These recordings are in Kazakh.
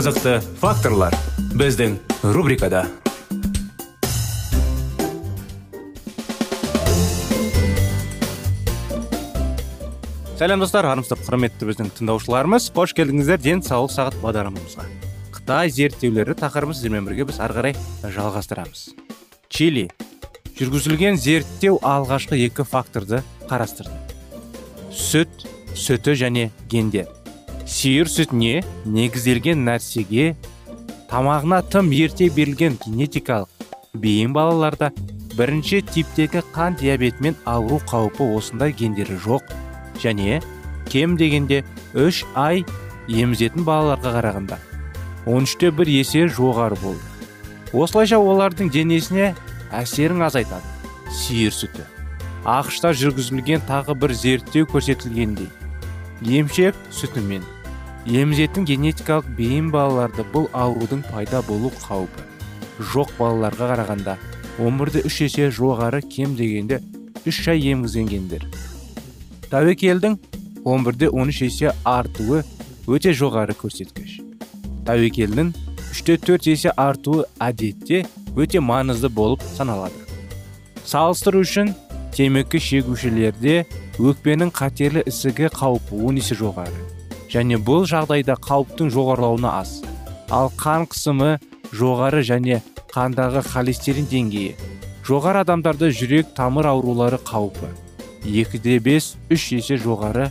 Қызықты факторлар біздің рубрикада. Сәлем достар. Армысыздар құрметті біздің тыңдаушыларымыз. Қош келдіңіздер денсаулық сағат бағдарламамызға. Қытай зерттеулері тақырыбын сіздермен бірге біз ары қарай жалғастырамыз. Чили. Жүргізілген зерттеу алғашқы екі факторды қарастырды. Сүт сүті және гендер. Сиыр сүтіне негізделген нәрсеге тамағына тым ерте берілген генетикалық бейім балаларда бірінші типтегі қан диабетімен ауыру қаупі осындай гендері жоқ. Және кем дегенде үш ай емізетін балаларға қарағанда он үште бір есе жоғары болды. Осылайша олардың денесіне әсерін азайтады сиыр сүті. Ақш та жүргізілген тағы бір зерттеу көрсетілгендей емшек сүтімен емізетін генетикалық бейім балаларды бұл аурудың пайда болу қаупі. Жоқ балаларға қарағанда өмірді үш есе жоғары кем дегенде үш ай емізгендер тәуекелдің 11-де 13 есе артуы өте жоғары көрсеткіш. Тәуекелдің 3-те 4 есе артуы әдетте өте маңызды болып саналады. Салыстыру үшін темекі шегушілерде өкпенің қатерлі ісігі қаупі 10 есе жоғары. Және бұл жағдайда қауіптің жоғарылауына аз. Ал қан қысымы жоғары және қандағы холестерин деңгейі. Жоғары адамдарда жүрек тамыр аурулары қаупі. Екіде бес үш есе жоғары.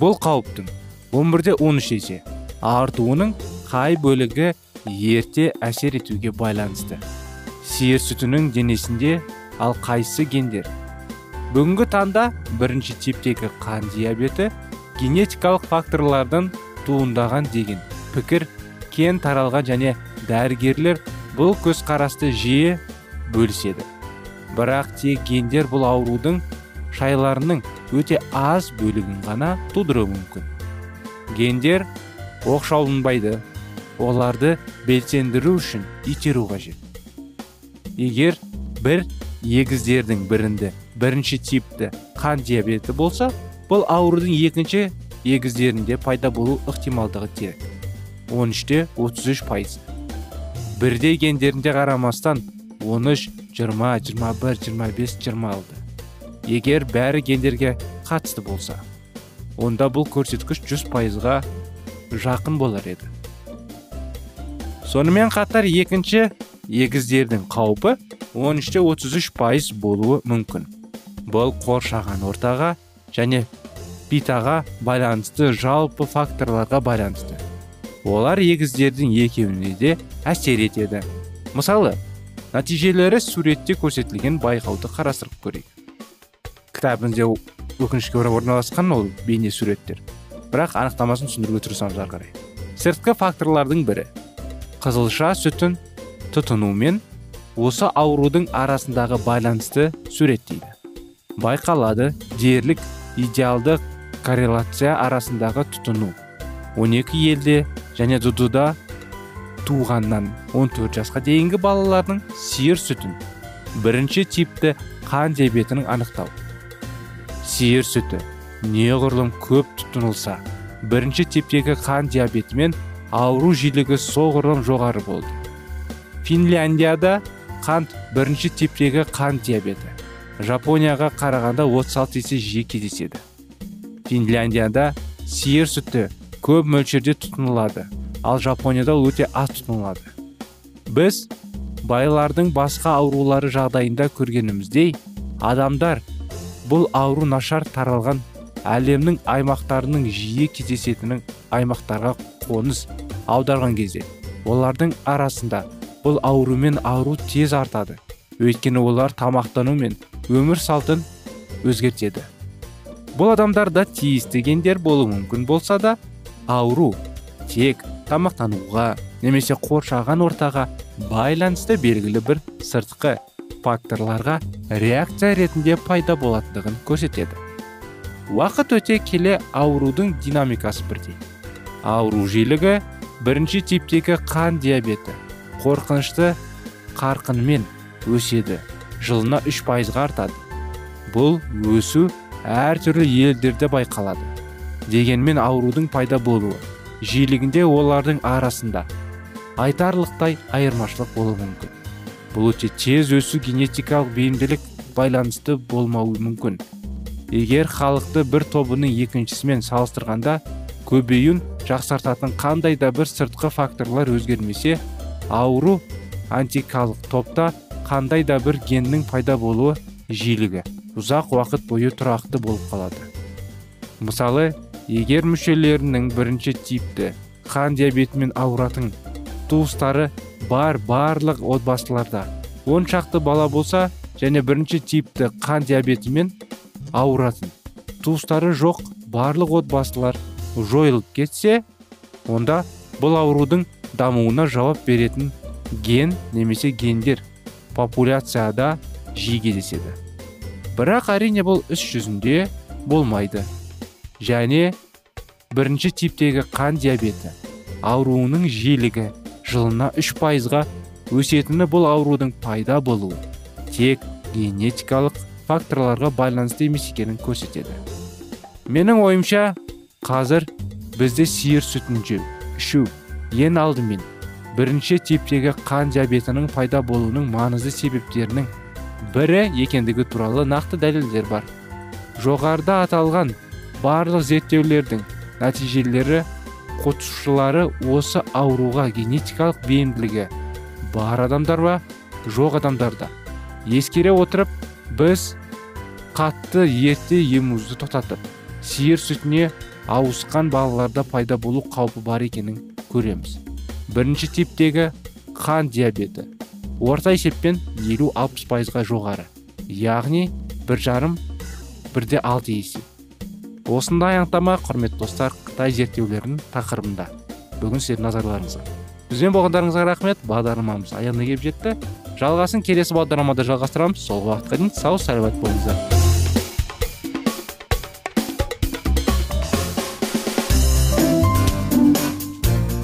Бұл қауіптің он бірде он үш есе. Артуының қай бөлігі ерте әсер етуге байланысты. Сиыр сүтінің денесінде ал қайсы гендер? Бүгінгі таңда бірінші типтегі қан диабеті генетикалық факторлардан туындаған деген пікір кен таралған және дәрігерлер бұл көзқарасты жиі бөліседі. Бірақ тек гендер бұл аурудың шайларының өте аз бөлігін ғана тудыруы мүмкін. Гендер оқшауланбайды оларды белсендіру үшін итеру қажет. Егер бір егіздердің бірінде бірінші типті қан диабеті болса бұл аурудың екінші егіздерінде пайда болу ықтималдығы терек 13-те 33 пайыз. бірдей гендерінде қарамастан 13 20 21 25 26 егер бәрі гендерге қатысты болса онда бұл көрсеткіш 100 пайызға жақын болар еді. Сонымен қатар екінші егіздердің қаупі 13-те 33 пайыз болуы мүмкін. Бұл қоршаған ортаға және питаға байланысты жалпы факторларға байланысты. Олар егіздердің екеуіне де әсер етеді. Мысалы нәтижелері суретте көрсетілген байқауды қарастырып көрейік. Кітабымызда өкінішке орай орналасқан ол бейне суреттер. Бірақ анықтамасын түсіндіруге тырысамыз ары қарай. Сыртқы факторлардың бірі қызылша сүтін тұтынумен осы аурудың арасындағы байланысты суреттейді. Байқалады дерлік идеалды корреляция арасындағы тұтыну. 12 елде және дудуда туғаннан 14 жасқа дейінгі балалардың сиыр сүтін. Бірінші типті қан диабетінің анықтау. Сиыр сүті неғұрлым көп тұтынылса бірінші типтегі қан диабетімен ауру жиілігі соғұрлым жоғары болды. Финляндияда қант бірінші типтегі қан диабеті. Жапонияға қарағанда 36 есе жиі кездеседі. Финляндияда сиыр сүті көп мөлшерде тұтынылады ал жапонияда өте аз тұтынылады. Біз байлардың басқа аурулары жағдайында көргеніміздей адамдар бұл ауру нашар таралған әлемнің аймақтарының жиі кездесетінің аймақтарға қоныс аударған кезде олардың арасында бұл аурумен ауру тез артады. Өйткені олар тамақтану мен өмір салтын өзгертеді. Бұл адамдарда тиісті гендер болуы мүмкін болса да ауру тек тамақтануға немесе қоршаған ортаға байланысты белгілі бір сыртқы факторларға реакция ретінде пайда болатындығын көрсетеді. Уақыт өте келе аурудың динамикасы бірдей. Ауру жиілігі бірінші типтегі қан диабеті қорқынышты қарқынмен өседі. Жылына үш пайызға артады. Бұл өсу әртүрлі елдерде байқалады. Дегенмен аурудың пайда болуы жиілігінде олардың арасында айтарлықтай айырмашылық болуы мүмкін. Бұл өте тез өсу генетикалық бейімділік байланысты болмауы мүмкін. Егер халықты бір тобының екіншісімен салыстырғанда көбеюін жақсартатын қандай да бір сыртқы факторлар өзгермесе ауру антикалық топта қандай да бір геннің пайда болуы жиілігі. Ұзақ уақыт бойы тұрақты болып қалады. Мысалы егер мүшелерінің бірінші типті қан диабетімен ауыратын туыстары бар барлық отбасыларда он шақты бала болса және бірінші типті қан диабетімен ауыратын туыстары жоқ барлық отбасылар жойылып кетсе онда бұл аурудың дамуына жауап беретін ген немесе гендер популяцияда жиі кездеседі. Бірақ әрине бұл іс жүзінде болмайды. Және бірінші типтегі қан диабеті ауруының жиілігі жылына үш пайызға өсетіні бұл аурудың пайда болуы тек генетикалық факторларға байланысты емес екенін көрсетеді. Менің ойымша қазір бізде сиыр сүтін жеу ішу ең алдымен бірінші типтегі қан диабетінің пайда болуының маңызды себептерінің бірі екендігі туралы нақты дәлелдер бар. Жоғарыда аталған барлық зерттеулердің нәтижелері қатысушылары осы ауруға генетикалық бейімділігі бар адамдар ба жоқ адамдарда. Ескере отырып біз қатты ерте емуізді тоқтатып сиыр сүтіне ауысқан балаларда пайда болу қаупі бар екенін көреміз. Бірінші типтегі қан диабеті. Орта есеппен 50-60 пайызға жоғары. Яғни бір жарым бірде алты есе. Осындай анықтама құрметті достар қытай зерттеулерінің тақырыбында. Бүгін сіздердің назарларыңызға. Бізбен болғандарыңызға рахмет. Бағдарламамыз аяғына келіп жетті. Жалғасын келесі бағдарламада жалғастырамыз. Сол уақытқа дейін сау саламат болыңыздар.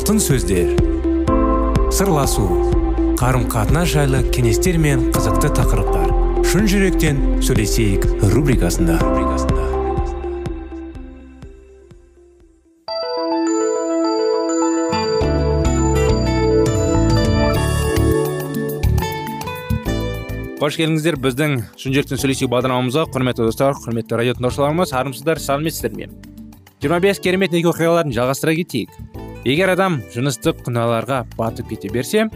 Алтын сөздер. Сырласу қарым қатынас жайлы кеңестер мен қызықты тақырыптар. Шын жүректен сөйлесейік рубрикасында. Қош келдіңіздер. Біздің шын жүректен сөйлесейік бағдарламамызға құрметті достар құрметті радио тыңдаушыларымыз армысыздар сәлеметсіздер ме? жиырма бес керемет неке оқиғаларын жалғастыра кетейік. Егер адам жыныстық күнәларға батып кете берсе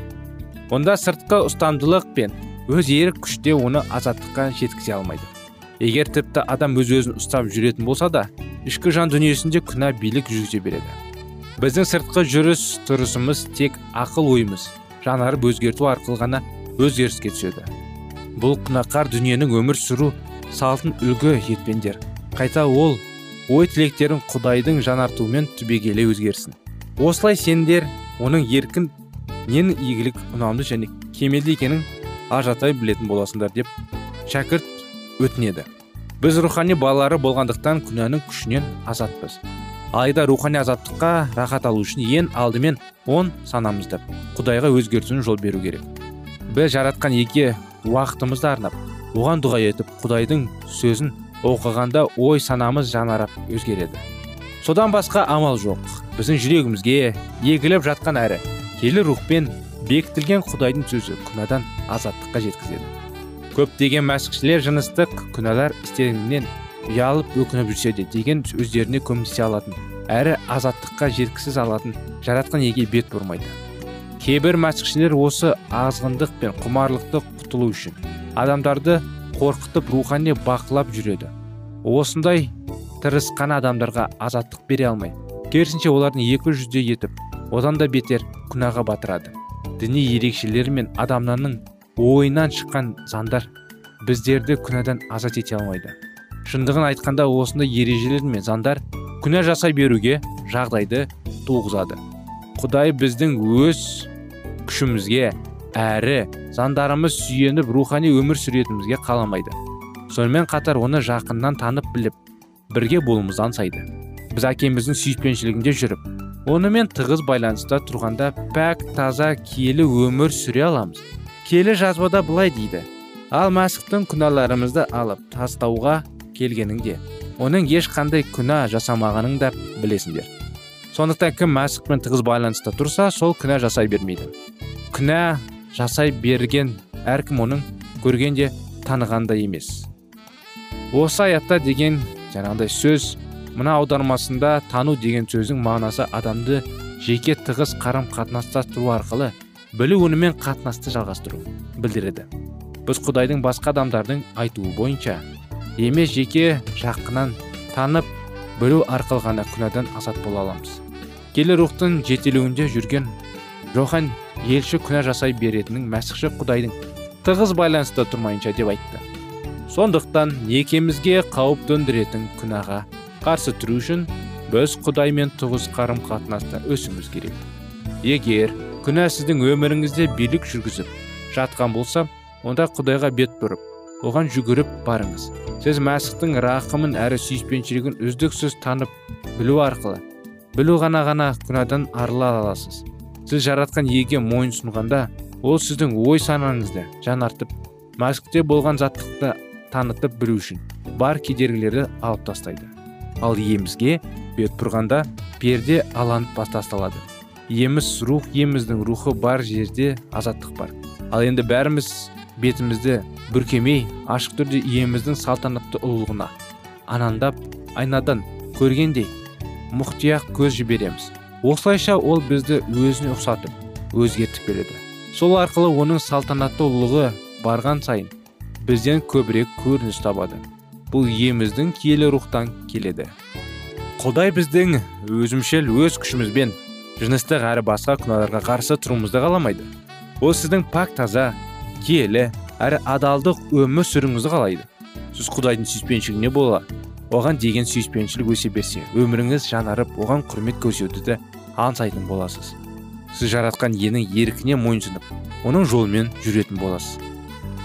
онда сыртқы ұстамдылық пен өз ерік күште оны азаттыққа жеткізе алмайды. Егер тіпті адам өз өзін ұстап жүретін болса да ішкі жан дүниесінде күнә билік жүргізе береді. Біздің сыртқы жүріс тұрысымыз тек ақыл ойымыз жаңарып өзгерту арқылы ғана өзгеріске түседі. Бұл күнәқар дүниенің өмір сүру салтын үлгі етпеңдер қайта ол ой тілектерін құдайдың жанартуымен түбегейлі өзгерсін. Осылай сендер оның еркін ненің игілік ұнамды және кемелді екенін ажырата білетін боласыңдар деп шәкірт өтінеді. Біз рухани балалары болғандықтан күнәнің күшінен азатпыз. Алайда рухани азаттыққа рахат алу үшін ең алдымен он санамызды құдайға өзгертуіне жол беру керек. Біз жаратқан еке уақытымызды арнап оған дұға етіп құдайдың сөзін оқығанда ой санамыз жанарап өзгереді. Содан басқа амал жоқ. Біздің жүрегімізге егіліп жатқан әрі келі рухпен бекітілген құдайдың сөзі күнәдан азаттыққа жеткізеді. Көптеген мәсіхшілер жыныстық күнәлар істерінен ұялып өкініп жүрсе де деген өздеріне көмектесе алатын әрі азаттыққа жеткісіз алатын жаратқан еге бет бұрмайды. Кейбір мәсіхшілер осы азғындық пен құмарлықты құтылу үшін адамдарды қорқытып рухани бақылап жүреді. Осындай тырысқан адамдарға азаттық бере алмай керісінше олардың екі жүзде етіп одан да бетер күнәға батырады. Діни ерекшелер мен адамның ойынан шыққан заңдар біздерді күнәдан азат ете алмайды. Шындығын айтқанда осындай ережелер мен заңдар күнә жасай беруге жағдайды туғызады. Құдай біздің өз күшімізге әрі заңдарымыз сүйеніп рухани өмір сүретімізге қаламайды. Сонымен қатар оны жақыннан танып біліп бірге болуымызды аңсайды біз әкеміздің сүйіспеншілігінде жүріп онымен тығыз байланыста тұрғанда пәк таза киелі өмір сүре аламыз. Келі жазбада былай дейді. Ал мәсіхтің күнәларымызды алып тастауға келгеніңде оның ешқандай күнә жасамағанын да білесіңдер. Сондықтан кім мәсіхпен тығыз байланыста тұрса сол күнә жасай бермейді. Күнә жасай берген әркім оның көргенде танығанда емес. Осы аятта деген жаңағыдай сөз мына аудармасында тану деген сөздің мағынасы адамды жеке тығыз қарым қатынастастыру арқылы білу онымен қатынасты жалғастыру білдіреді. Біз құдайдың басқа адамдардың айтуы бойынша емес жеке жақыннан танып білу арқылы ғана күнәдан азат бола аламыз. Келі рухтың жетелеуінде жүрген жохан елші күнә жасай беретінін мәсіхші құдайдың тығыз байланыста тұрмайынша деп айтты. Сондықтан некемізге қауіп төндіретін күнәға қарсы тұру үшін біз құдаймен тығыз қарым қатынаста өсуіміз керек. Егер күнә сіздің өміріңізде билік жүргізіп жатқан болса онда құдайға бет бұрып оған жүгіріп барыңыз. Сіз мәсіхтің рақымын әрі сүйіспеншілігін үздіксіз танып білу арқылы білу ғана ғана күнәдан арыла аласыз. Сіз жаратқан иеге мойынсұнғанда ол сіздің ой санаңызды жаңартып мәсікте болған заттықты танытып білу үшін бар кедергілерді алып тастайды. Ал иемізге бет бұрғанда перде аланып тасталады иеміз рух иеміздің рухы бар жерде азаттық бар. Ал енді бәріміз бетімізді бүркемей ашық түрде иеміздің салтанатты ұлылығына анандап айнадан көргендей мұқтияқ көз жібереміз. Осылайша ол бізді өзіне ұқсатып өзгертіп келеді сол арқылы оның салтанатты ұлығы барған сайын бізден көбірек көрініс табады бұл иеміздің киелі рухтан келеді құдай біздің өзімшіл өз күшімізбен жыныстық әрі басқа күнәларға қарсы тұруымызды қаламайды ол сіздің пак таза киелі әрі адалдық өмір сүруіңізді қалайды сіз құдайдың сүйіспеншілігіне бола оған деген сүйіспеншілік өсе берсе өміріңіз жанарып оған құрмет көрсетуді аңсайтын боласыз сіз жаратқан иенің еркіне мойынсұнып оның жолымен жүретін боласыз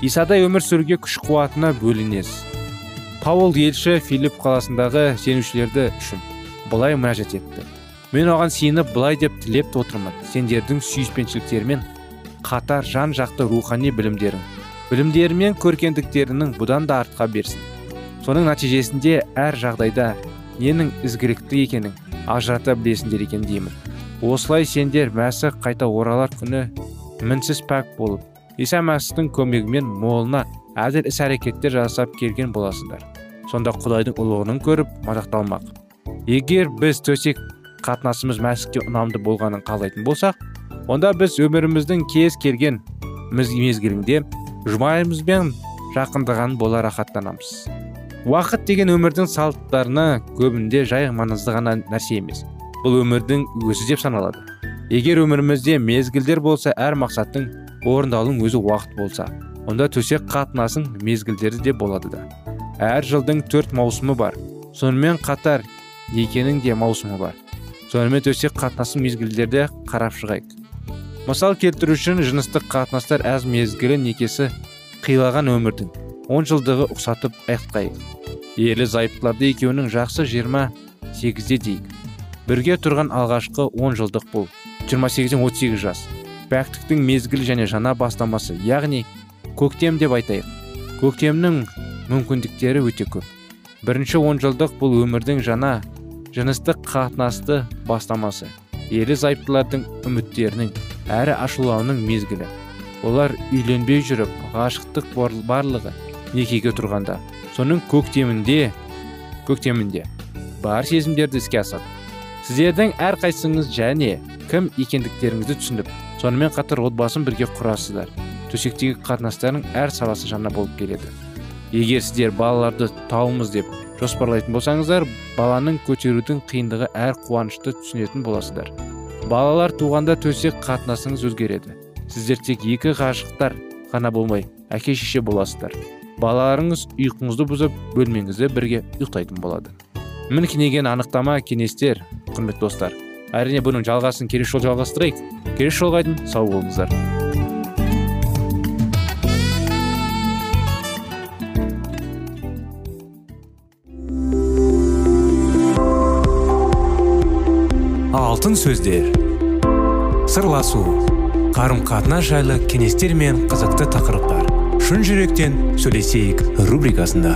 исадай өмір сүруге күш қуатына бөленесіз паул елші филипп қаласындағы сенушілерді үшін былай мінәжат етті. Мен оған сиынып былай деп тілеп отырмын. Сендердің сүйіспеншіліктерімен қатар жан жақты рухани білімдерің білімдері мен бұдан да артқа берсін. Соның нәтижесінде әр жағдайда ненің ізгілікті екенін ажырата білесіңдер екен деймін. Осылай сендер мәсіх қайта оралар күні мінсіз пәк болып иса мәсіхтің көмегімен молына әділ іс әрекеттер жасап келген боласыңдар сонда құдайдың ұлығының көріп мадақталмақ. Егер біз төсек қатынасымыз мәсіхке ұнамды болғанын қалайтын болсақ онда біз өміріміздің кез келген мезгілінде жұбайымызбен жақындаған бола рахаттанамыз. Уақыт деген өмірдің салттарына көбінде жай маңызды ғана нәрсе емес. Бұл өмірдің өзі деп саналады. Егер өмірімізде мезгілдер болса әр мақсаттың орындалудың өзі уақыт болса онда төсек қатынасың мезгілдері де болады да. Әр жылдың төрт маусымы бар. Сонымен қатар екенің де маусымы бар. Сонымен төсек қатынасың мезгілдерді қарап шығайық. Мысал келтіру үшін жыныстық қатынастар әз мезгілі некесі қилаған өмірдің он жылдығы ұқсатып аяқтайық. Ерлі зайыптыларды екеуінің жақсы жиырма сегізде дейік. Бірге тұрған алғашқы он жылдық бұл. 28-ден 38 жас. Пәктіктің мезгілі және жаңа бастамасы. Яғни көктем деп айтайық. Көктемнің мүмкіндіктері өте көп. Бірінші он жылдық бұл өмірдің жаңа жыныстық қатынасты бастамасы. Ерлі зайыптылардың үміттерінің әрі ашулануының мезгілі. Олар үйленбей жүріп ғашықтық барлығы некеге тұрғанда. Соның көктемінде көктемінде бар сезімдерді іске асады. Сіздердің әрқайсыңыз және кім екендіктеріңізді түсініп сонымен қатар отбасын бірге құрасыздар. Төсектегі қатынастардың әр саласы жаңа болып келеді. Егер сіздер балаларды тауымыз деп жоспарлайтын болсаңыздар баланың көтерудің қиындығы әр қуанышты түсінетін боласыздар. Балалар туғанда төсек қатынасыңыз өзгереді. Сіздер тек екі ғашықтар ғана болмай әке шеше боласыздар. Балаларыңыз ұйқыңызды бұзып бөлмеңізде бірге ұйықтайтын болады. Мінекей анықтама кеңестер құрметті достар. Әрине бұның жалғасын келесі жолы жалғастырайық. Келесі жолға дейін сау болыңыздар. Алтын сөздер. Сырласу. Қарым қатынас жайлы кеңестер мен қызықты тақырыптар. Шын жүректен сөйлесейік рубрикасында.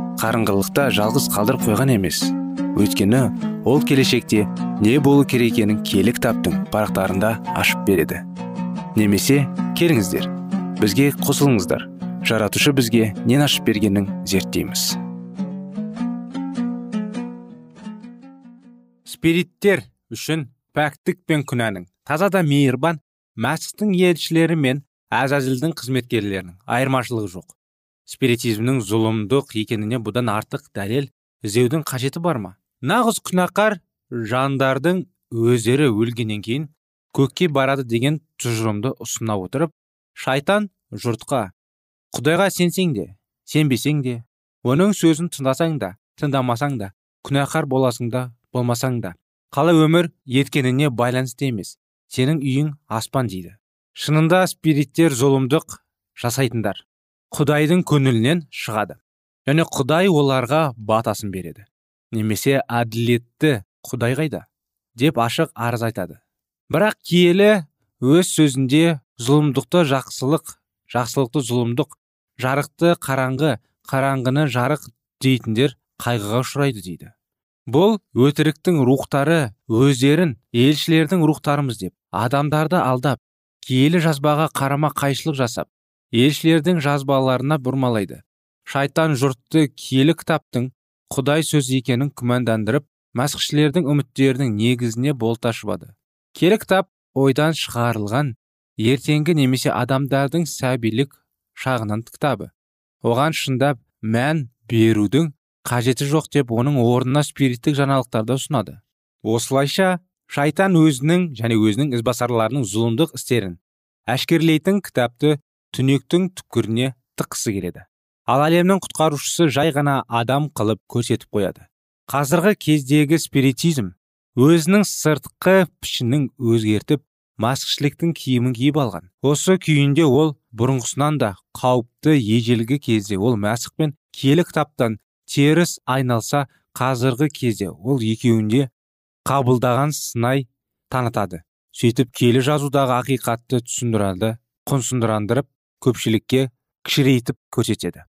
қарыңғылықта жалғыз қалдырып қойған емес. Өйткені ол келешекте не болу керек екенін киелі кітаптың парақтарында ашып береді. Немесе келіңіздер бізге қосылыңыздар. Жаратушы бізге нен ашып бергенін зерттейміз. Спириттер үшін пәктік пен күнәнің таза да мейірбан мәсіхтің елшілері мен әзәзілдің қызметкерлерінің айырмашылығы жоқ. Спиритизмнің зұлымдық екеніне бұдан артық дәлел іздеудің қажеті бар ма? Нағыз күнәқар жандардың өздері өлгеннен кейін көкке барады деген тұжырымды ұсына отырып шайтан жұртқа құдайға сенсең де сенбесең де оның сөзін тыңдасаң да тыңдамасаң да күнәһар боласың да болмасаң да қалай өмір еткеніне байланысты емес сенің үйің аспан дейді. Шынында спириттер зұлымдық жасайтындар құдайдың көңілінен шығады. Және құдай оларға батасын береді. Немесе әділетті құдай қайда? деп ашық арыз айтады. Бірақ киелі өз сөзінде зұлымдықты жақсылық жақсылықты зұлымдық жарықты қараңғы қараңғыны жарық дейтіндер қайғыға ұшырайды дейді. Бұл өтіріктің рухтары өздерін елшілердің рухтарымыз деп адамдарды алдап киелі жазбаға қарама қайшылық жасап елшілердің жазбаларына бұрмалайды. Шайтан жұртты киелі кітаптың құдай сөз екенін күмәндандырып мәсіхшілердің үміттерінің негізіне болта ашыбады келі кітап ойдан шығарылған ертеңгі немесе адамдардың сәбилік шағынан кітабы. Оған шындап мән берудің қажеті жоқ деп оның орнына спириттік жаңалықтарды ұсынады. Осылайша шайтан өзінің және өзінің ізбасарларының зұлымдық істерін әшкерлейтін кітапты түнектің түкіріне тыққысы келеді. Ал әлемнің құтқарушысы жай ғана адам қылып көрсетіп қояды. Қазіргі кездегі спиритизм өзінің сыртқы пішінін өзгертіп масқішіліктің киімін киіп алған. Осы күйінде ол бұрынғысынан да қауіпті ежелгі кезде ол мәсіх пен киелі кітаптан теріс айналса қазіргі кезде ол екеуінде қабылдаған сынай танытады. Сөйтіп киелі жазудағы ақиқатты түсіндірады құнсындырандырып көпшілікке кішірейтіп көрсетеді.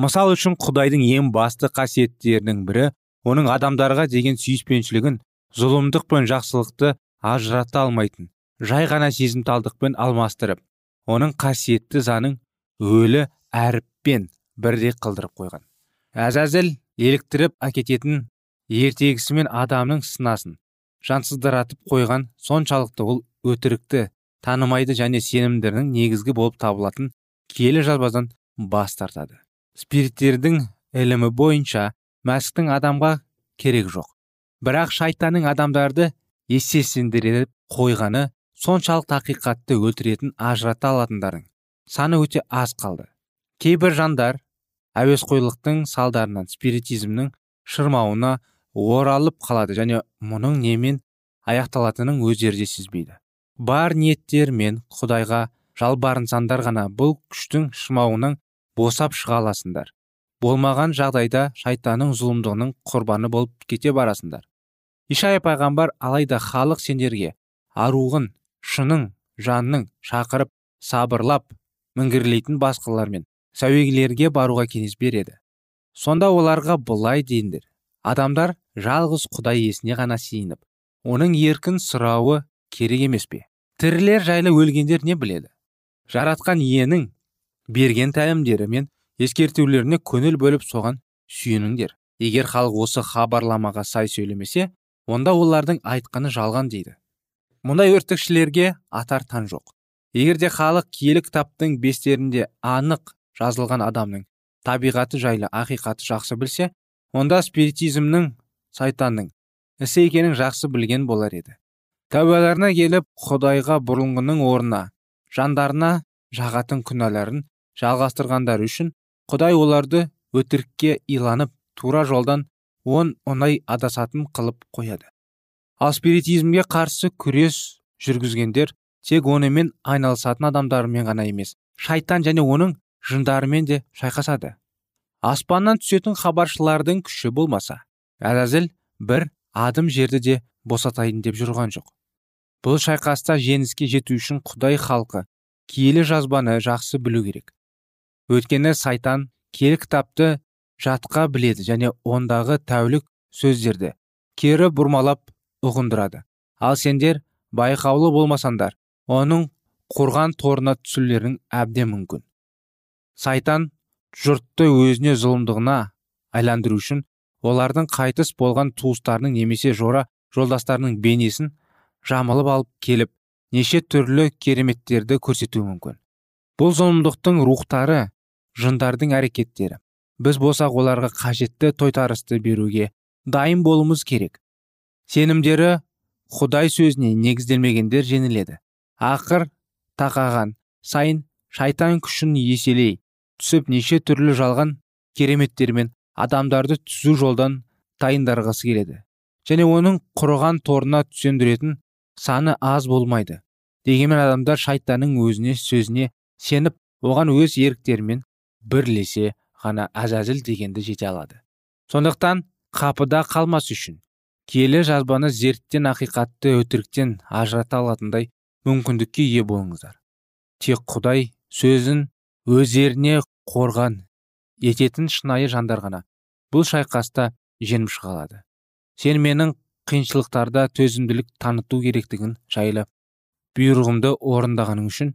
Мысал үшін құдайдың ең басты қасиеттерінің бірі оның адамдарға деген сүйіспеншілігін зұлымдық пен жақсылықты ажырата алмайтын жай ғана сезімталдықпен алмастырып оның қасиетті заңын өлі әріппен бірдей қылдырып қойған. Әзәзіл еліктіріп әкететін ертегісімен адамның сынасын жансыздыратып қойған соншалықты ол өтірікті танымайды және сенімдерінің негізгі болып табылатын киелі жазбадан бас тартады. Спириттердің ілімі бойынша мәсіхтің адамға керек жоқ. Бірақ шайтанның адамдарды есесіндіріп қойғаны соншалық ақиқатты өлтіретін ажырата алатындардың саны өте аз қалды. Кейбір жандар әуесқойлықтың салдарынан спиритизмнің шырмауына оралып қалады және мұның немен аяқталатынын өздері де сезбейді. Бар ниеттер мен құдайға жалбарынсандар ғана бұл күштің шырмауынан босап шыға аласыңдар. Болмаған жағдайда шайтанның зұлымдығының құрбаны болып кете барасыңдар. Ишая пайғамбар алайда халық сендерге аруғын шының жанның шақырып сабырлап міңгірлейтін басқалармен сәуегілерге баруға кеңес береді. Сонда оларға былай дейіндер. Адамдар жалғыз құдай иесіне ғана сиынып оның еркін сұрауы керек емес пе? Тірілер жайлы өлгендер не біледі? Жаратқан иенің берген тәлімдері мен ескертулеріне көңіл бөліп соған сүйеніңдер. Егер халық осы хабарламаға сай сөйлемесе онда олардың айтқаны жалған дейді. Мұндай өртікшілерге атар тан жоқ. Егер де халық киелі кітаптың бестерінде анық жазылған адамның табиғаты жайлы ақиқаты жақсы білсе онда спиритизмнің сайтанның ісі екенін жақсы білген болар еді. Тәубаларына келіп құдайға бұрынғының орнына жандарына жағатын күнәларын жалғастырғандары үшін құдай оларды өтірікке иланып тура жолдан он оңай адасатын қылып қояды. Ал спиритизмге қарсы күрес жүргізгендер тек онымен айналысатын адамдармен ғана емес шайтан және оның жындарымен де шайқасады. Аспаннан түсетін хабаршылардың күші болмаса әзәзіл бір адым жерді де босатайын деп жүрған жоқ. Бұл шайқаста жеңіске жету үшін құдай халқы киелі жазбаны жақсы білу керек. Өйткені сайтан киелі кітапты жатқа біледі және ондағы тәулік сөздерді кері бұрмалап ұғындырады. Ал сендер байқаулы болмасаңдар оның құрған торына түсулерің әбден мүмкін. Сайтан жұртты өзіне зұлымдығына айландыру үшін олардың қайтыс болған туыстарының немесе жора жолдастарының бейнесін жамылып алып келіп неше түрлі кереметтерді көрсетуі мүмкін. Бұл зұлымдықтың рухтары жындардың әрекеттері. Біз болсақ оларға қажетті тойтарысты беруге дайын болуымыз керек. Сенімдері құдай сөзіне негізделмегендер жеңіледі. Ақыр тақаған сайын шайтан күшін еселей түсіп неше түрлі жалған кереметтермен адамдарды түзу жолдан тайындарғысы келеді. Және оның құрыған торына түсендіретін саны аз болмайды. Дегенмен адамдар шайтанның өзіне сөзіне сеніп оған өз еріктерімен бірлесе ғана әзәзіл дегенді жете алады. Сондықтан қапыда қалмас үшін келі жазбаны зерттен ақиқатты өтіріктен ажырата алатындай мүмкіндікке ие болыңыздар. Тек құдай сөзін өздеріне қорған ететін шынайы жандар ғана бұл шайқаста жеңіп шыға алады. Сен менің қиыншылықтарда төзімділік таныту керектігін жайлы бұйрығымды орындағаның үшін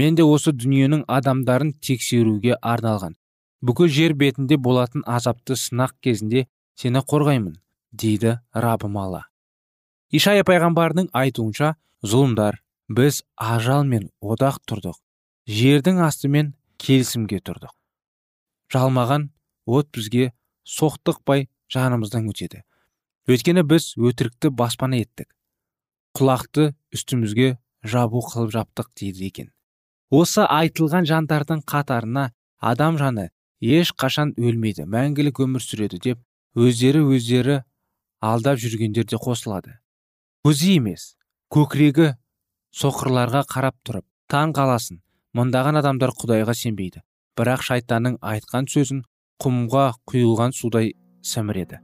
мен де осы дүниенің адамдарын тексеруге арналған. Бүкіл жер бетінде болатын азапты сынақ кезінде сені қорғаймын дейді рабым алла. Ишая пайғамбардың айтуынша зұлымдар біз ажал мен одақ тұрдық жердің астымен келісімге тұрдық. Жалмаған от бізге соқтықпай жанымыздан өтеді. Өйткені біз өтірікті баспана еттік. Құлақты үстімізге жабу қылып жаптық дейді екен. Осы айтылған жандардың қатарына адам жаны еш қашан өлмейді мәңгілік өмір сүреді деп өздері өздері алдап жүргендер де қосылады. Көзі емес көкірегі соқырларға қарап тұрып таң қаласын мыңдаған адамдар құдайға сенбейді. Бірақ шайтанның айтқан сөзін құмға құйылған судай сіміреді.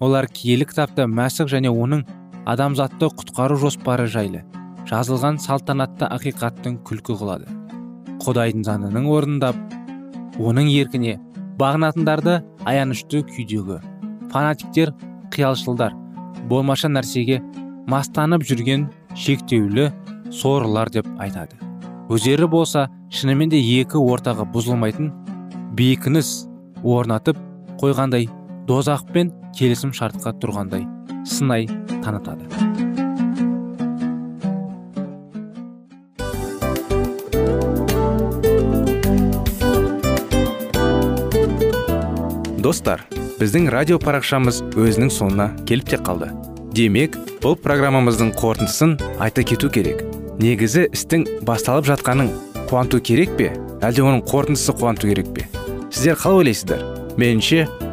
Олар киелі кітапта мәсіх және оның адамзатты құтқару жоспары жайлы жазылған салтанатты ақиқаттың күлкі қылады. Құдайдың заңының орындап оның еркіне бағынатындарды аянышты күйдегі фанатиктер қиялшылдар болмаша нәрсеге мастанып жүрген шектеулі сорлар деп айтады. Өздері болса шынымен де екі ортаға бұзылмайтын бекініс орнатып қойғандай дозақпен келісім шартқа тұрғандай сынай танытады. Достар біздің радио парақшамыз өзінің соңына келіп те қалды. Демек бұл программамыздың қорытындысын айта кету керек. Негізі істің басталып жатқаның қуанту керек пе? Әлде оның қорытындысы қуанту керек пе? Сіздер қалай ойлайсыздар? Меніңше